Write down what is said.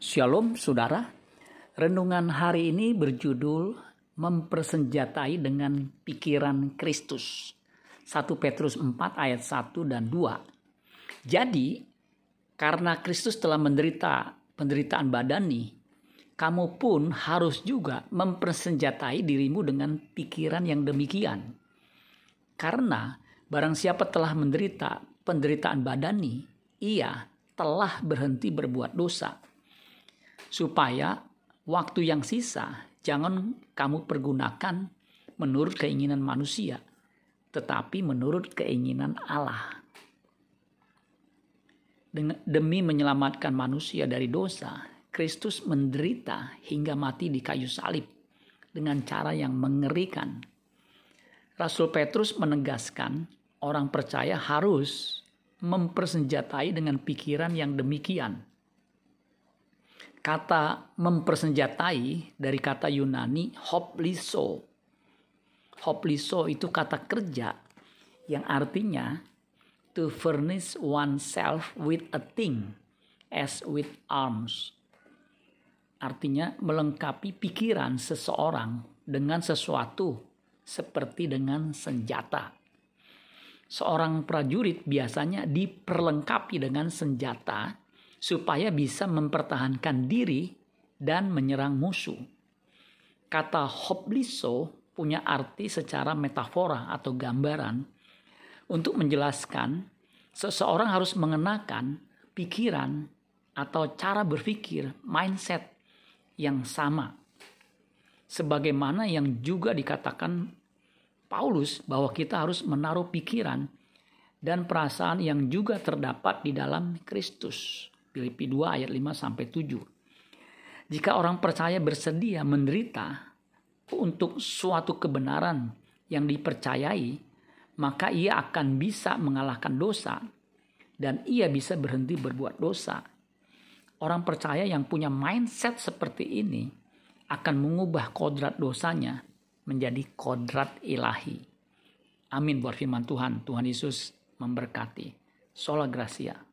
Shalom saudara, renungan hari ini berjudul Mempersenjatai dengan Pikiran Kristus. 1 Petrus 4 ayat 1 dan 2. Jadi, karena Kristus telah menderita penderitaan badani, kamu pun harus juga mempersenjatai dirimu dengan pikiran yang demikian. Karena barang siapa telah menderita penderitaan badani, ia telah berhenti berbuat dosa supaya waktu yang sisa jangan kamu pergunakan menurut keinginan manusia, tetapi menurut keinginan Allah. Demi menyelamatkan manusia dari dosa, Kristus menderita hingga mati di kayu salib dengan cara yang mengerikan. Rasul Petrus menegaskan orang percaya harus mempersenjatai dengan pikiran yang demikian kata mempersenjatai dari kata Yunani hopliso. Hopliso itu kata kerja yang artinya to furnish oneself with a thing as with arms. Artinya melengkapi pikiran seseorang dengan sesuatu seperti dengan senjata. Seorang prajurit biasanya diperlengkapi dengan senjata supaya bisa mempertahankan diri dan menyerang musuh. Kata hopliso punya arti secara metafora atau gambaran untuk menjelaskan seseorang harus mengenakan pikiran atau cara berpikir, mindset yang sama. Sebagaimana yang juga dikatakan Paulus bahwa kita harus menaruh pikiran dan perasaan yang juga terdapat di dalam Kristus. Filipi 2 ayat 5 sampai 7. Jika orang percaya bersedia menderita untuk suatu kebenaran yang dipercayai, maka ia akan bisa mengalahkan dosa dan ia bisa berhenti berbuat dosa. Orang percaya yang punya mindset seperti ini akan mengubah kodrat dosanya menjadi kodrat ilahi. Amin buat firman Tuhan. Tuhan Yesus memberkati. Sola Gracia.